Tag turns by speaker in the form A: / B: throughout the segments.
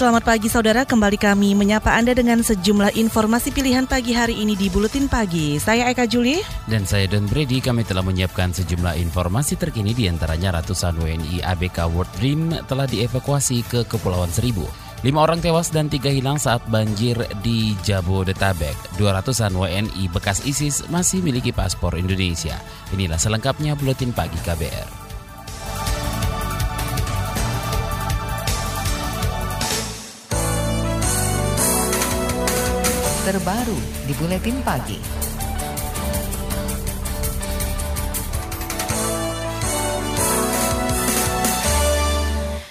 A: Selamat pagi saudara, kembali kami menyapa Anda dengan sejumlah informasi pilihan pagi hari ini di Buletin Pagi. Saya Eka Juli.
B: Dan saya Don Brady, kami telah menyiapkan sejumlah informasi terkini di antaranya ratusan WNI ABK World Dream telah dievakuasi ke Kepulauan Seribu. Lima orang tewas dan tiga hilang saat banjir di Jabodetabek. 200-an WNI bekas ISIS masih miliki paspor Indonesia. Inilah selengkapnya Buletin Pagi KBR.
C: Terbaru di Buletin Pagi.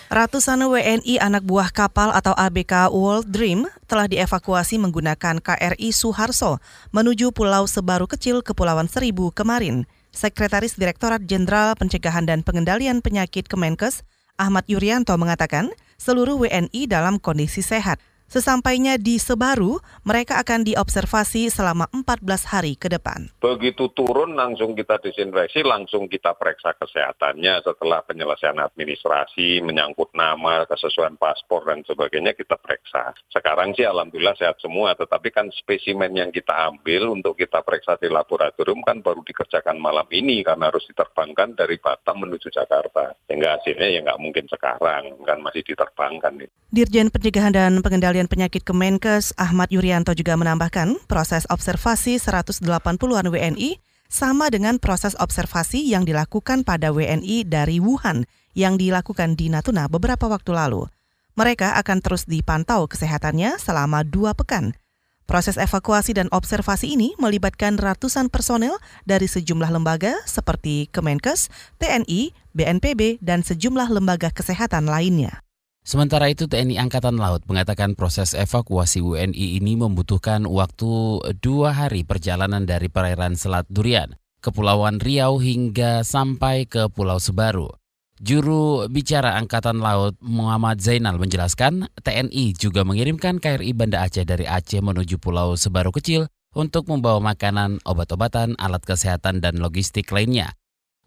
A: Ratusan WNI anak buah kapal atau ABK World Dream telah dievakuasi menggunakan KRI Suharso menuju Pulau Sebaru Kecil Kepulauan Seribu kemarin. Sekretaris Direktorat Jenderal Pencegahan dan Pengendalian Penyakit Kemenkes, Ahmad Yuryanto mengatakan, seluruh WNI dalam kondisi sehat. Sesampainya di Sebaru, mereka akan diobservasi selama 14 hari ke depan.
D: Begitu turun langsung kita disinfeksi, langsung kita periksa kesehatannya setelah penyelesaian administrasi, menyangkut nama, kesesuaian paspor dan sebagainya kita periksa. Sekarang sih alhamdulillah sehat semua, tetapi kan spesimen yang kita ambil untuk kita periksa di laboratorium kan baru dikerjakan malam ini karena harus diterbangkan dari Batam menuju Jakarta. Sehingga hasilnya ya nggak mungkin sekarang, kan masih diterbangkan.
A: Dirjen Pencegahan dan Pengendalian Pengendalian Penyakit Kemenkes Ahmad Yuryanto juga menambahkan proses observasi 180-an WNI sama dengan proses observasi yang dilakukan pada WNI dari Wuhan yang dilakukan di Natuna beberapa waktu lalu. Mereka akan terus dipantau kesehatannya selama dua pekan. Proses evakuasi dan observasi ini melibatkan ratusan personel dari sejumlah lembaga seperti Kemenkes, TNI, BNPB, dan sejumlah lembaga kesehatan lainnya.
B: Sementara itu TNI Angkatan Laut mengatakan proses evakuasi WNI ini membutuhkan waktu dua hari perjalanan dari perairan Selat Durian, Kepulauan Riau hingga sampai ke Pulau Sebaru. Juru bicara Angkatan Laut Muhammad Zainal menjelaskan TNI juga mengirimkan KRI Banda Aceh dari Aceh menuju Pulau Sebaru Kecil untuk membawa makanan, obat-obatan, alat kesehatan, dan logistik lainnya.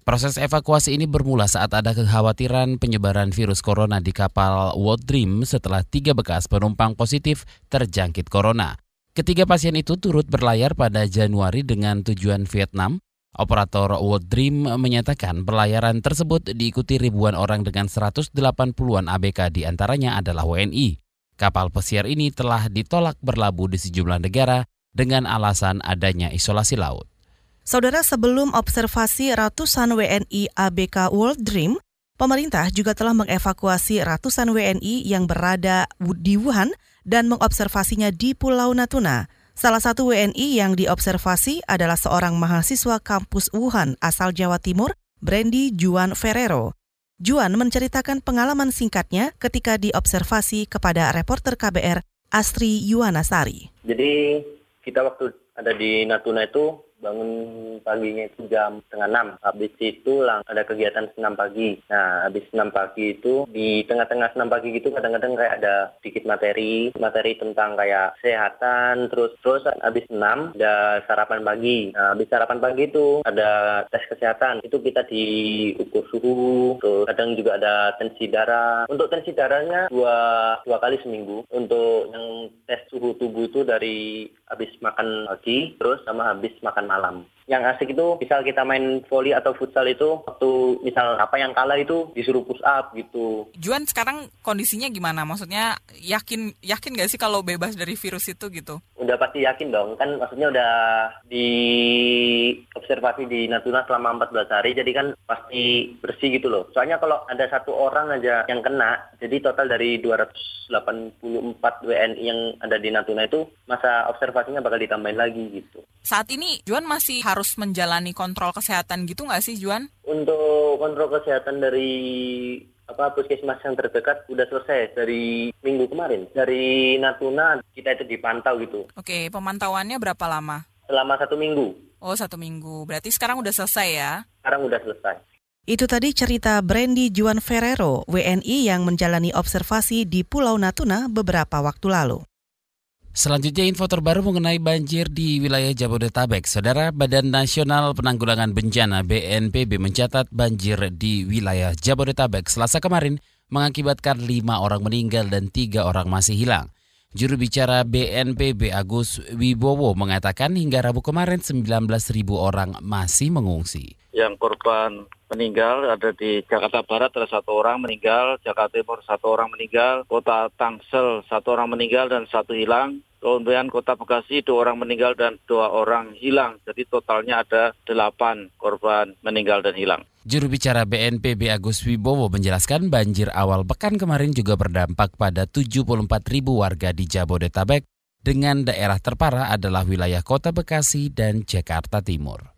B: Proses evakuasi ini bermula saat ada kekhawatiran penyebaran virus corona di kapal World Dream setelah tiga bekas penumpang positif terjangkit corona. Ketiga pasien itu turut berlayar pada Januari dengan tujuan Vietnam. Operator World Dream menyatakan pelayaran tersebut diikuti ribuan orang dengan 180-an ABK di antaranya adalah WNI. Kapal pesiar ini telah ditolak berlabuh di sejumlah negara dengan alasan adanya isolasi laut.
A: Saudara, sebelum observasi ratusan WNI ABK World Dream, pemerintah juga telah mengevakuasi ratusan WNI yang berada di Wuhan dan mengobservasinya di Pulau Natuna. Salah satu WNI yang diobservasi adalah seorang mahasiswa kampus Wuhan asal Jawa Timur, Brandy Juan Ferrero. Juan menceritakan pengalaman singkatnya ketika diobservasi kepada reporter KBR Astri Yuwanasari.
E: Jadi kita waktu ada di Natuna itu bangun paginya itu jam setengah enam. Habis itu lang ada kegiatan senam pagi. Nah, habis senam pagi itu di tengah-tengah senam pagi gitu kadang-kadang kayak ada sedikit materi, materi tentang kayak kesehatan, terus terus habis senam ada sarapan pagi. Nah, habis sarapan pagi itu ada tes kesehatan. Itu kita diukur suhu, terus kadang juga ada tensi darah. Untuk tensi darahnya dua dua kali seminggu. Untuk yang tes suhu tubuh itu dari habis makan pagi, terus sama habis makan malam. Yang asik itu misal kita main volley atau futsal itu waktu misal apa yang kalah itu disuruh push up gitu.
F: Juan sekarang kondisinya gimana? Maksudnya yakin yakin gak sih kalau bebas dari virus itu gitu?
E: Udah pasti yakin dong. Kan maksudnya udah di observasi di Natuna selama 14 hari jadi kan pasti bersih gitu loh. Soalnya kalau ada satu orang aja yang kena, jadi total dari 284 WNI yang ada di Natuna itu masa observasinya bakal ditambahin lagi gitu.
F: Saat ini Juan masih harus menjalani kontrol kesehatan gitu nggak sih Juan?
E: Untuk kontrol kesehatan dari apa puskesmas yang terdekat udah selesai dari minggu kemarin. Dari Natuna kita itu dipantau gitu.
F: Oke, pemantauannya berapa lama?
E: Selama satu minggu.
F: Oh, satu minggu. Berarti sekarang udah selesai ya?
E: Sekarang udah selesai.
A: Itu tadi cerita Brandy Juan Ferrero, WNI yang menjalani observasi di Pulau Natuna beberapa waktu lalu.
B: Selanjutnya info terbaru mengenai banjir di wilayah Jabodetabek. Saudara Badan Nasional Penanggulangan Bencana BNPB mencatat banjir di wilayah Jabodetabek selasa kemarin mengakibatkan lima orang meninggal dan tiga orang masih hilang. Juru bicara BNPB Agus Wibowo mengatakan hingga Rabu kemarin 19.000 orang masih mengungsi.
G: Yang korban meninggal ada di Jakarta Barat ada satu orang meninggal, Jakarta Timur satu orang meninggal, Kota Tangsel satu orang meninggal dan satu hilang. Kemudian Kota Bekasi dua orang meninggal dan dua orang hilang. Jadi totalnya ada delapan korban meninggal dan hilang.
B: Juru bicara BNPB Agus Wibowo menjelaskan banjir awal pekan kemarin juga berdampak pada 74 ribu warga di Jabodetabek dengan daerah terparah adalah wilayah Kota Bekasi dan Jakarta Timur.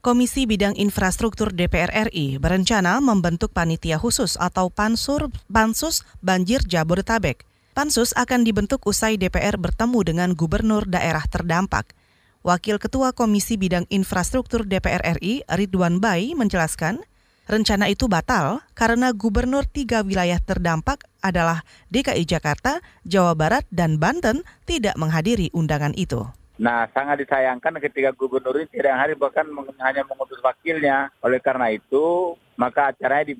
A: Komisi Bidang Infrastruktur DPR RI berencana membentuk panitia khusus atau pansur pansus banjir Jabodetabek. Pansus akan dibentuk usai DPR bertemu dengan gubernur daerah terdampak. Wakil Ketua Komisi Bidang Infrastruktur DPR RI, Ridwan Bai, menjelaskan, rencana itu batal karena gubernur tiga wilayah terdampak adalah DKI Jakarta, Jawa Barat, dan Banten tidak menghadiri undangan itu.
H: Nah, sangat disayangkan ketika gubernur ini tidak hari bahkan hanya mengutus wakilnya. Oleh karena itu, maka acaranya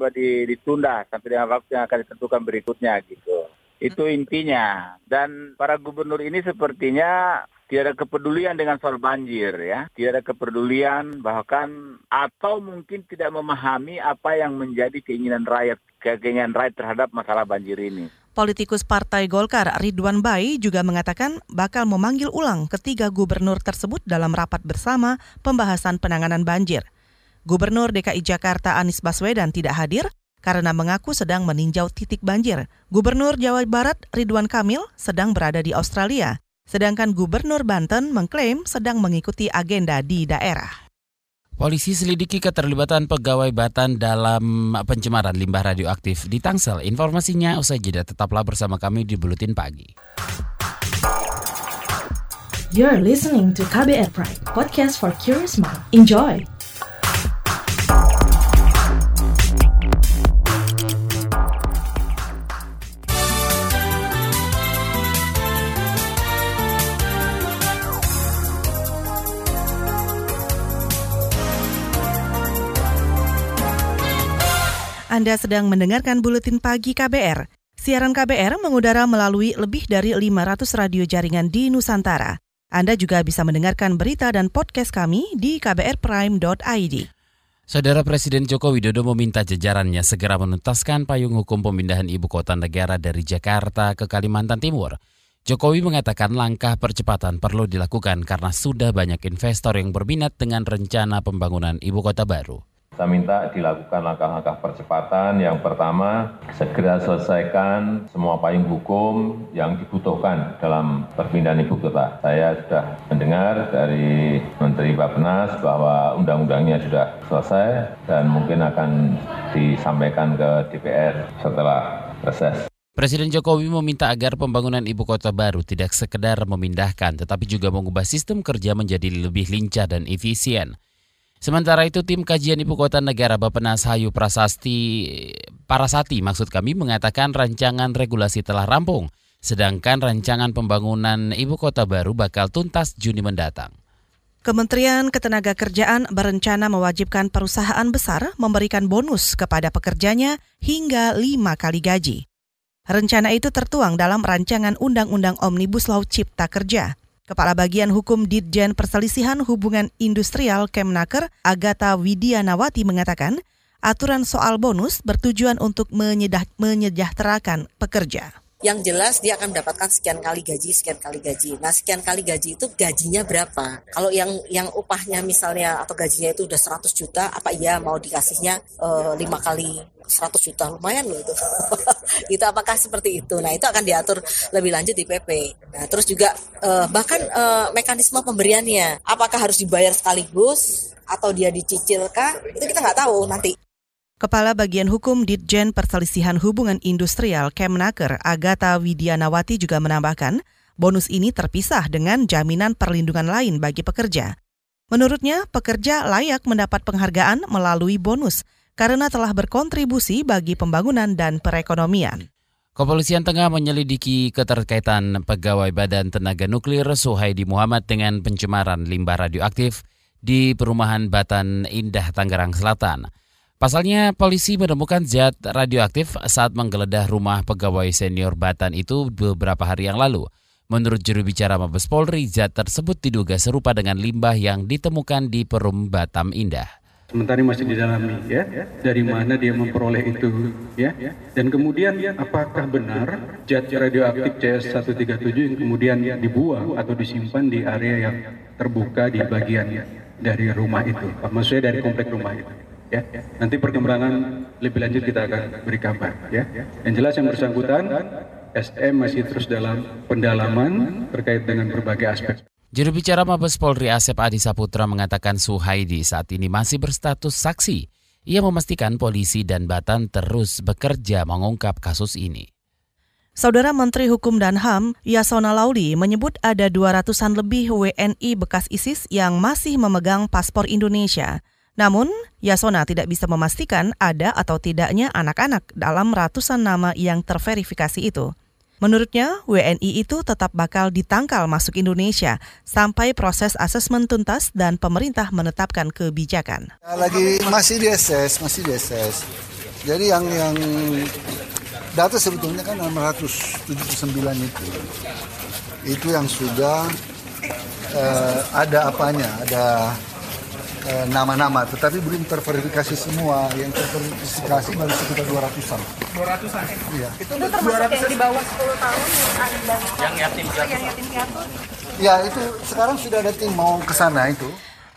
H: ditunda sampai dengan waktu yang akan ditentukan berikutnya gitu. Itu intinya. Dan para gubernur ini sepertinya tidak ada kepedulian dengan soal banjir ya, tidak ada kepedulian bahkan atau mungkin tidak memahami apa yang menjadi keinginan rakyat, keinginan rakyat terhadap masalah banjir ini.
A: Politikus Partai Golkar Ridwan Bai juga mengatakan bakal memanggil ulang ketiga gubernur tersebut dalam rapat bersama pembahasan penanganan banjir. Gubernur DKI Jakarta Anies Baswedan tidak hadir karena mengaku sedang meninjau titik banjir. Gubernur Jawa Barat Ridwan Kamil sedang berada di Australia. Sedangkan Gubernur Banten mengklaim sedang mengikuti agenda di daerah.
B: Polisi selidiki keterlibatan pegawai Batan dalam pencemaran limbah radioaktif di Tangsel. Informasinya usai jeda tetaplah bersama kami di Buletin Pagi.
I: You're listening to KBR Pride, podcast for curious mind. Enjoy!
A: Anda sedang mendengarkan Buletin Pagi KBR. Siaran KBR mengudara melalui lebih dari 500 radio jaringan di Nusantara. Anda juga bisa mendengarkan berita dan podcast kami di kbrprime.id.
B: Saudara Presiden Joko Widodo meminta jajarannya segera menuntaskan payung hukum pemindahan ibu kota negara dari Jakarta ke Kalimantan Timur. Jokowi mengatakan langkah percepatan perlu dilakukan karena sudah banyak investor yang berminat dengan rencana pembangunan ibu kota baru.
J: Saya minta dilakukan langkah-langkah percepatan. Yang pertama, segera selesaikan semua payung hukum yang dibutuhkan dalam perpindahan ibu kota. Saya sudah mendengar dari Menteri Bapenas bahwa undang-undangnya sudah selesai dan mungkin akan disampaikan ke DPR setelah reses.
B: Presiden Jokowi meminta agar pembangunan ibu kota baru tidak sekedar memindahkan, tetapi juga mengubah sistem kerja menjadi lebih lincah dan efisien. Sementara itu tim kajian ibu kota negara Bapenas Hayu Prasasti Parasati maksud kami mengatakan rancangan regulasi telah rampung, sedangkan rancangan pembangunan ibu kota baru bakal tuntas Juni mendatang.
A: Kementerian Ketenagakerjaan berencana mewajibkan perusahaan besar memberikan bonus kepada pekerjanya hingga lima kali gaji. Rencana itu tertuang dalam rancangan Undang-Undang Omnibus Law Cipta Kerja. Kepala Bagian Hukum Ditjen Perselisihan Hubungan Industrial Kemnaker, Agatha Widianawati mengatakan, aturan soal bonus bertujuan untuk menyejahterakan pekerja
K: yang jelas dia akan mendapatkan sekian kali gaji, sekian kali gaji. Nah, sekian kali gaji itu gajinya berapa? Kalau yang yang upahnya misalnya atau gajinya itu udah 100 juta, apa iya mau dikasihnya eh, lima uh, kali 100 juta lumayan loh itu. itu apakah seperti itu? Nah, itu akan diatur lebih lanjut di PP. Nah, terus juga uh, bahkan uh, mekanisme pemberiannya, apakah harus dibayar sekaligus atau dia dicicilkah? Itu kita nggak tahu nanti.
A: Kepala Bagian Hukum Ditjen Perselisihan Hubungan Industrial Kemnaker Agatha Widianawati juga menambahkan, bonus ini terpisah dengan jaminan perlindungan lain bagi pekerja. Menurutnya, pekerja layak mendapat penghargaan melalui bonus karena telah berkontribusi bagi pembangunan dan perekonomian.
B: Kepolisian tengah menyelidiki keterkaitan pegawai Badan Tenaga Nuklir Suhaidi Muhammad dengan pencemaran limbah radioaktif di perumahan Batan Indah, Tangerang Selatan. Pasalnya, polisi menemukan zat radioaktif saat menggeledah rumah pegawai senior Batan itu beberapa hari yang lalu. Menurut juru bicara Mabes Polri, zat tersebut diduga serupa dengan limbah yang ditemukan di Perum Batam Indah.
L: Sementara masih didalami ya, dari mana dia memperoleh itu ya. Dan kemudian apakah benar zat radioaktif CS137 yang kemudian dibuang atau disimpan di area yang terbuka di bagian dari rumah itu, maksudnya dari komplek rumah itu. Ya, nanti perkembangan lebih lanjut kita akan beri kabar. Ya, yang jelas yang bersangkutan SM masih terus dalam pendalaman terkait dengan berbagai aspek.
B: Juru bicara Mabes Polri Asep Adi Saputra mengatakan Suhaidi saat ini masih berstatus saksi. Ia memastikan polisi dan Batan terus bekerja mengungkap kasus ini.
A: Saudara Menteri Hukum dan HAM, Yasona Lauli, menyebut ada 200-an lebih WNI bekas ISIS yang masih memegang paspor Indonesia. Namun, Yasona tidak bisa memastikan ada atau tidaknya anak-anak dalam ratusan nama yang terverifikasi itu. Menurutnya, WNI itu tetap bakal ditangkal masuk Indonesia sampai proses asesmen tuntas dan pemerintah menetapkan kebijakan.
M: Ya, lagi masih diases, masih diases. Jadi yang yang data sebetulnya kan 679 itu. Itu yang sudah uh, ada apanya, ada Eh, nama-nama, tetapi belum terverifikasi semua. Yang terverifikasi baru sekitar 200-an.
N: 200-an?
M: Iya.
N: Itu untuk 200 yang di bawah 10 tahun yang, yang yatim piatu? Yang yatim piatu?
M: Ya, itu sekarang sudah ada tim mau ke sana itu.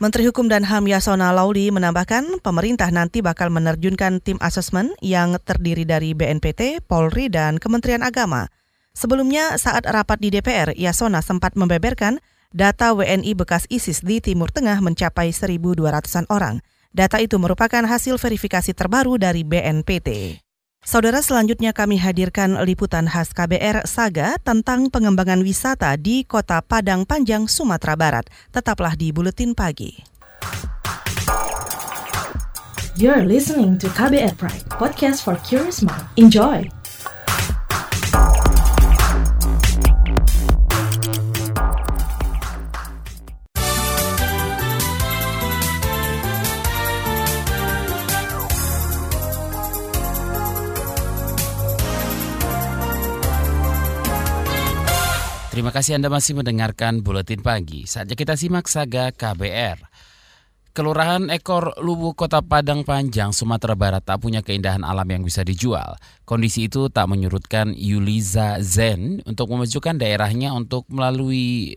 A: Menteri Hukum dan HAM Yasona Lauli menambahkan pemerintah nanti bakal menerjunkan tim asesmen yang terdiri dari BNPT, Polri, dan Kementerian Agama. Sebelumnya saat rapat di DPR, Yasona sempat membeberkan data WNI bekas ISIS di Timur Tengah mencapai 1.200-an orang. Data itu merupakan hasil verifikasi terbaru dari BNPT. Saudara selanjutnya kami hadirkan liputan khas KBR Saga tentang pengembangan wisata di Kota Padang Panjang, Sumatera Barat. Tetaplah di Buletin Pagi.
I: You're listening to KBR Pride, podcast for curious mind. Enjoy!
B: Kasih Anda masih mendengarkan Buletin Pagi. Saatnya kita simak saga KBR. Kelurahan Ekor Luwu Kota Padang Panjang, Sumatera Barat tak punya keindahan alam yang bisa dijual. Kondisi itu tak menyurutkan Yuliza Zen untuk memajukan daerahnya untuk melalui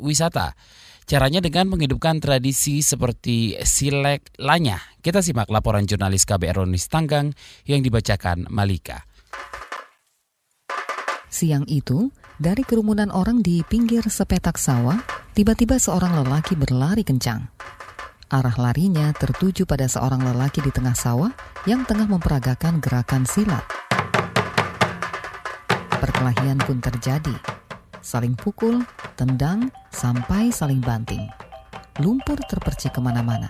B: wisata. Caranya dengan menghidupkan tradisi seperti silek lanya. Kita simak laporan jurnalis KBR Ronis Tanggang yang dibacakan Malika.
C: Siang itu, dari kerumunan orang di pinggir sepetak sawah, tiba-tiba seorang lelaki berlari kencang. Arah larinya tertuju pada seorang lelaki di tengah sawah yang tengah memperagakan gerakan silat. Perkelahian pun terjadi. Saling pukul, tendang, sampai saling banting. Lumpur terpercik ke mana-mana.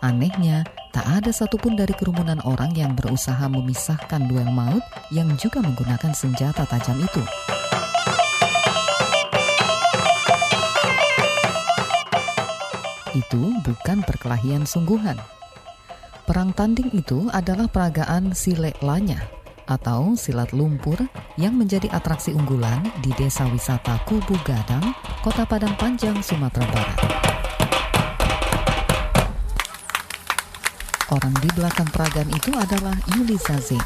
C: Anehnya, tak ada satupun dari kerumunan orang yang berusaha memisahkan duel maut yang juga menggunakan senjata tajam itu. Itu bukan perkelahian sungguhan. Perang tanding itu adalah peragaan silek lanya atau silat lumpur yang menjadi atraksi unggulan di desa wisata Kubu Gadang, Kota Padang Panjang, Sumatera Barat. Orang di belakang peragaan itu adalah Yuli Zazing.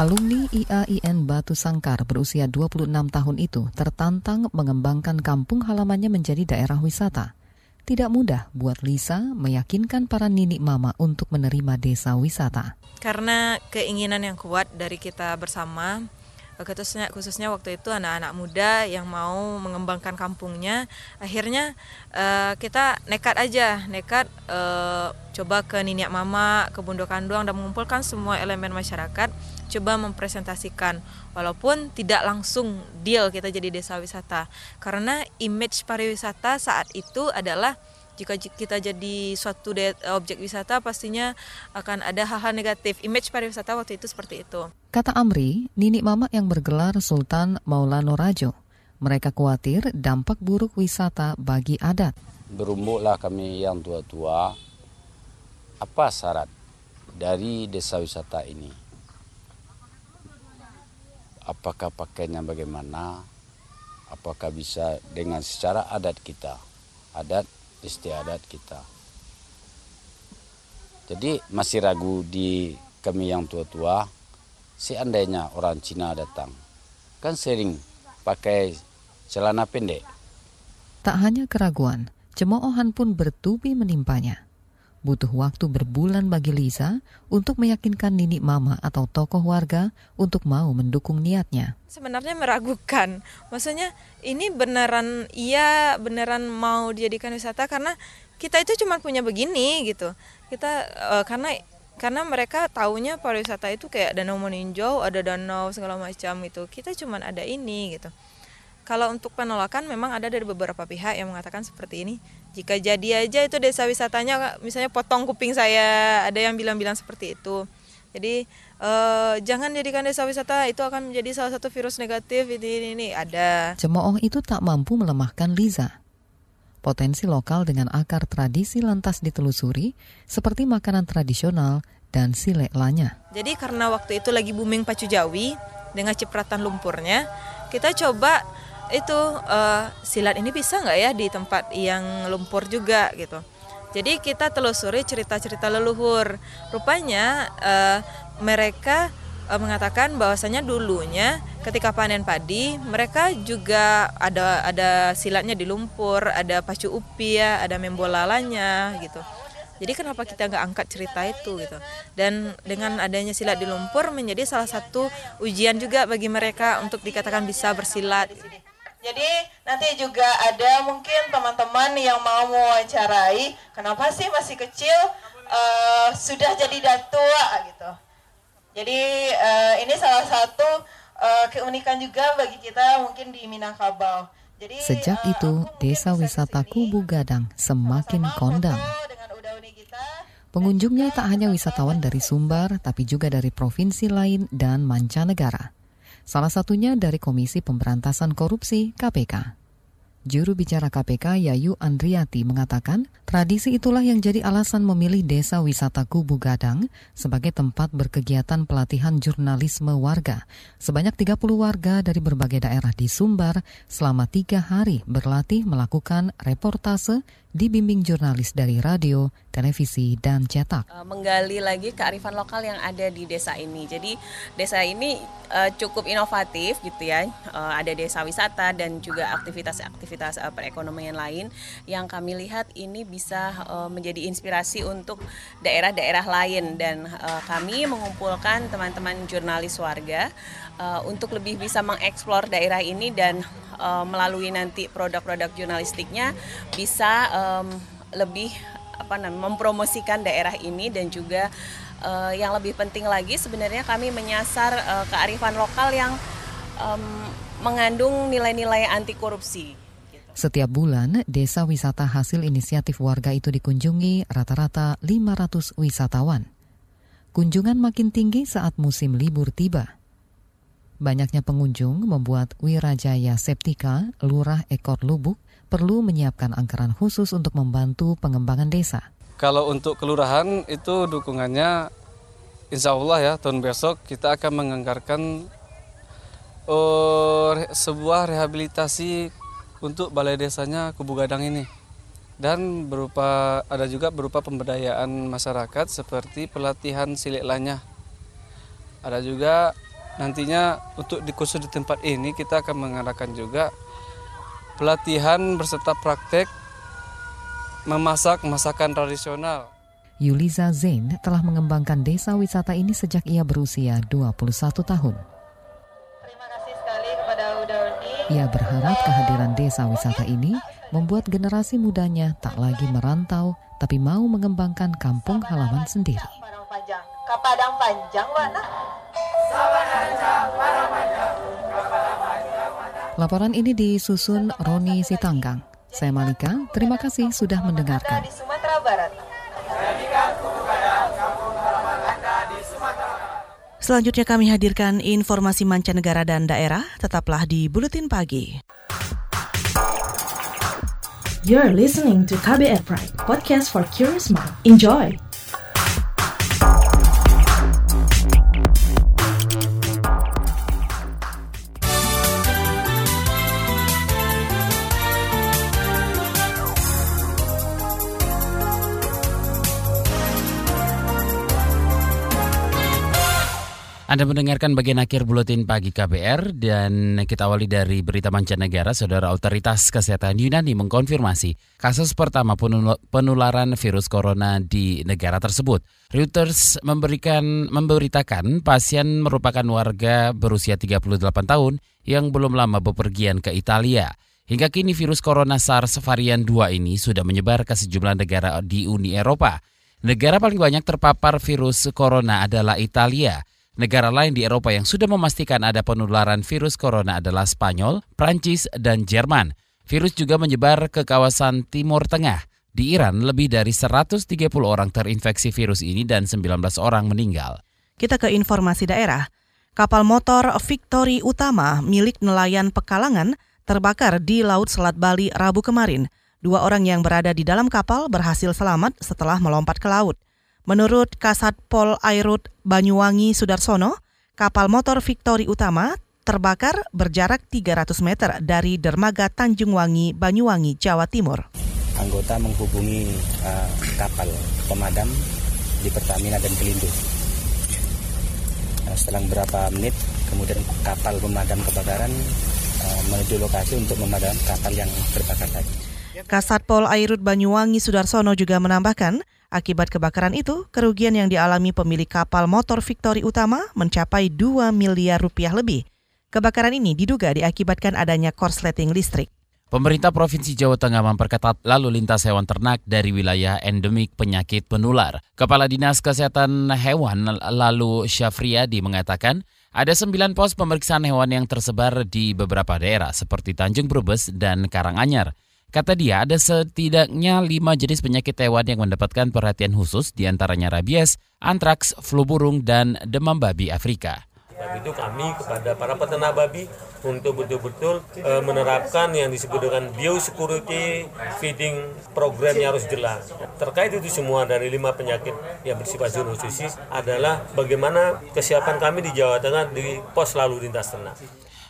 C: Alumni IAIN Batu Sangkar berusia 26 tahun itu tertantang mengembangkan kampung halamannya menjadi daerah wisata. Tidak mudah buat Lisa meyakinkan para nini mama untuk menerima desa wisata.
O: Karena keinginan yang kuat dari kita bersama, khususnya khususnya waktu itu anak-anak muda yang mau mengembangkan kampungnya akhirnya uh, kita nekat aja nekat uh, coba ke niniak mama ke Bundo Kanduang dan mengumpulkan semua elemen masyarakat coba mempresentasikan walaupun tidak langsung deal kita jadi desa wisata karena image pariwisata saat itu adalah jika kita jadi suatu objek wisata pastinya akan ada hal-hal negatif. Image pariwisata waktu itu seperti itu.
C: Kata Amri, Nini Mama yang bergelar Sultan Maulano Rajo. Mereka khawatir dampak buruk wisata bagi adat.
P: Berumbuklah kami yang tua-tua, apa syarat dari desa wisata ini? Apakah pakainya bagaimana? Apakah bisa dengan secara adat kita? Adat istiadat kita. Jadi masih ragu di kami yang tua-tua, seandainya orang Cina datang, kan sering pakai celana pendek.
C: Tak hanya keraguan, cemoohan pun bertubi menimpanya. Butuh waktu berbulan bagi Lisa untuk meyakinkan Nini Mama atau tokoh warga untuk mau mendukung niatnya.
O: Sebenarnya meragukan. Maksudnya ini beneran iya beneran mau dijadikan wisata karena kita itu cuma punya begini gitu. Kita uh, karena karena mereka taunya pariwisata itu kayak danau meninjau, ada danau segala macam gitu. Kita cuma ada ini gitu. Kalau untuk penolakan memang ada dari beberapa pihak yang mengatakan seperti ini. Jika jadi aja itu desa wisatanya misalnya potong kuping saya, ada yang bilang-bilang seperti itu. Jadi eh, jangan jadikan desa wisata itu akan menjadi salah satu virus negatif ini ini, ini. ada.
C: Cemooh itu tak mampu melemahkan Liza. Potensi lokal dengan akar tradisi lantas ditelusuri seperti makanan tradisional dan silek lanya.
O: Jadi karena waktu itu lagi booming pacu jawi dengan cipratan lumpurnya, kita coba itu uh, silat ini bisa nggak ya di tempat yang lumpur juga gitu. Jadi kita telusuri cerita-cerita leluhur. Rupanya uh, mereka uh, mengatakan bahwasanya dulunya ketika panen padi mereka juga ada ada silatnya di lumpur, ada pacu upi ya, ada membolalanya gitu. Jadi kenapa kita nggak angkat cerita itu gitu? Dan dengan adanya silat di lumpur menjadi salah satu ujian juga bagi mereka untuk dikatakan bisa bersilat.
Q: Jadi nanti juga ada mungkin teman-teman yang mau mewawancarai, kenapa sih masih kecil uh, sudah jadi datua gitu. Jadi uh, ini salah satu uh, keunikan juga bagi kita mungkin di Minangkabau.
C: Jadi, Sejak uh, itu, desa wisata Kubu Gadang semakin kondang. Pengunjungnya tak hanya wisatawan dari Sumbar, tapi juga dari provinsi lain dan mancanegara. Salah satunya dari Komisi Pemberantasan Korupsi KPK. Juru bicara KPK Yayu Andriati mengatakan, tradisi itulah yang jadi alasan memilih desa wisata Kubu Gadang sebagai tempat berkegiatan pelatihan jurnalisme warga. Sebanyak 30 warga dari berbagai daerah di Sumbar selama tiga hari berlatih melakukan reportase dibimbing jurnalis dari radio, televisi, dan cetak.
R: Eh, menggali lagi kearifan lokal yang ada di desa ini. Jadi desa ini uh, cukup inovatif gitu ya. Uh, ada desa wisata dan juga aktivitas-aktivitas perekonomian lain yang kami lihat ini bisa menjadi inspirasi untuk daerah-daerah lain dan kami mengumpulkan teman-teman jurnalis warga untuk lebih bisa mengeksplor daerah ini dan melalui nanti produk-produk jurnalistiknya bisa um, lebih apa namanya mempromosikan daerah ini dan juga uh, yang lebih penting lagi sebenarnya kami menyasar uh, kearifan lokal yang um, mengandung nilai-nilai anti korupsi.
C: Setiap bulan, desa wisata hasil inisiatif warga itu dikunjungi rata-rata 500 wisatawan. Kunjungan makin tinggi saat musim libur tiba. Banyaknya pengunjung membuat Wirajaya Septika, Lurah Ekor Lubuk, perlu menyiapkan anggaran khusus untuk membantu pengembangan desa.
S: Kalau untuk kelurahan itu dukungannya insya Allah ya tahun besok kita akan menganggarkan uh, sebuah rehabilitasi untuk balai desanya Kubu Gadang ini dan berupa ada juga berupa pemberdayaan masyarakat seperti pelatihan silik lanya. Ada juga nantinya untuk di khusus di tempat ini kita akan mengadakan juga pelatihan berserta praktek memasak masakan tradisional.
C: Yuliza Zain telah mengembangkan desa wisata ini sejak ia berusia 21 tahun.
Q: Terima kasih sekali kepada.
C: Ia berharap kehadiran desa wisata ini membuat generasi mudanya tak lagi merantau, tapi mau mengembangkan kampung halaman sendiri.
Q: Padang panjang, panjang?
C: Laporan ini disusun Roni Sitanggang. Saya Malika, terima kasih sudah mendengarkan.
Q: Di Sumatera Barat.
A: Selanjutnya kami hadirkan informasi mancanegara dan daerah. Tetaplah di Buletin Pagi.
I: You're listening to KBR Pride, podcast for curious mind. Enjoy!
B: Anda mendengarkan bagian akhir buletin pagi KBR dan kita awali dari berita mancanegara. Saudara Otoritas Kesehatan Yunani mengkonfirmasi kasus pertama penularan virus corona di negara tersebut. Reuters memberikan memberitakan pasien merupakan warga berusia 38 tahun yang belum lama bepergian ke Italia. Hingga kini virus corona SARS varian 2 ini sudah menyebar ke sejumlah negara di Uni Eropa. Negara paling banyak terpapar virus corona adalah Italia Negara lain di Eropa yang sudah memastikan ada penularan virus corona adalah Spanyol, Prancis, dan Jerman. Virus juga menyebar ke kawasan Timur Tengah. Di Iran, lebih dari 130 orang terinfeksi virus ini dan 19 orang meninggal.
A: Kita ke informasi daerah. Kapal motor Victory Utama milik nelayan Pekalangan terbakar di Laut Selat Bali Rabu kemarin. Dua orang yang berada di dalam kapal berhasil selamat setelah melompat ke laut. Menurut Kasat Pol Airut Banyuwangi Sudarsono, kapal motor Victory Utama terbakar berjarak 300 meter dari dermaga Tanjung Wangi, Banyuwangi, Jawa Timur.
T: Anggota menghubungi uh, kapal pemadam di Pertamina dan Pelindo. Uh, setelah beberapa menit, kemudian kapal pemadam kebakaran uh, menuju lokasi untuk memadam kapal yang terbakar tadi.
A: Kasat Pol Airut Banyuwangi Sudarsono juga menambahkan, Akibat kebakaran itu, kerugian yang dialami pemilik kapal motor Victory Utama mencapai 2 miliar rupiah lebih. Kebakaran ini diduga diakibatkan adanya korsleting listrik.
B: Pemerintah Provinsi Jawa Tengah memperketat lalu lintas hewan ternak dari wilayah endemik penyakit penular. Kepala Dinas Kesehatan Hewan lalu Syafriyadi mengatakan ada sembilan pos pemeriksaan hewan yang tersebar di beberapa daerah seperti Tanjung Brebes dan Karanganyar. Kata dia, ada setidaknya lima jenis penyakit hewan yang mendapatkan perhatian khusus, di antaranya rabies, antraks, flu burung, dan demam babi Afrika.
U: Sebab itu kami kepada para peternak babi untuk betul-betul e, menerapkan yang disebut dengan biosecurity feeding programnya harus jelas. Terkait itu semua dari lima penyakit yang bersifat zoonosis adalah bagaimana kesiapan kami di Jawa Tengah di pos lalu lintas ternak.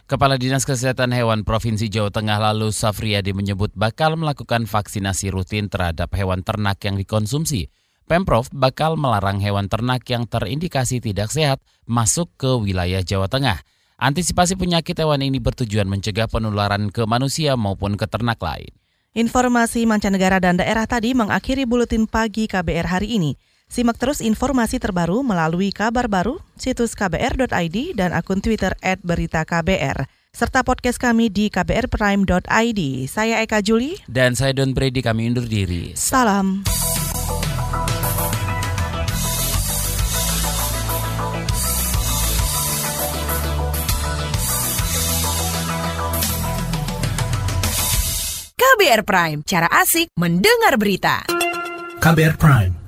B: Kepala Dinas Kesehatan Hewan Provinsi Jawa Tengah lalu Safriyadi menyebut bakal melakukan vaksinasi rutin terhadap hewan ternak yang dikonsumsi. Pemprov bakal melarang hewan ternak yang terindikasi tidak sehat masuk ke wilayah Jawa Tengah. Antisipasi penyakit hewan ini bertujuan mencegah penularan ke manusia maupun ke ternak lain.
A: Informasi mancanegara dan daerah tadi mengakhiri buletin pagi KBR hari ini. Simak terus informasi terbaru melalui kabar baru, situs kbr.id, dan akun Twitter at berita KBR. Serta podcast kami di kbrprime.id. Saya Eka Juli.
B: Dan saya Don Brady, kami undur diri.
A: Salam.
V: KBR Prime, cara asik mendengar berita.
W: KBR Prime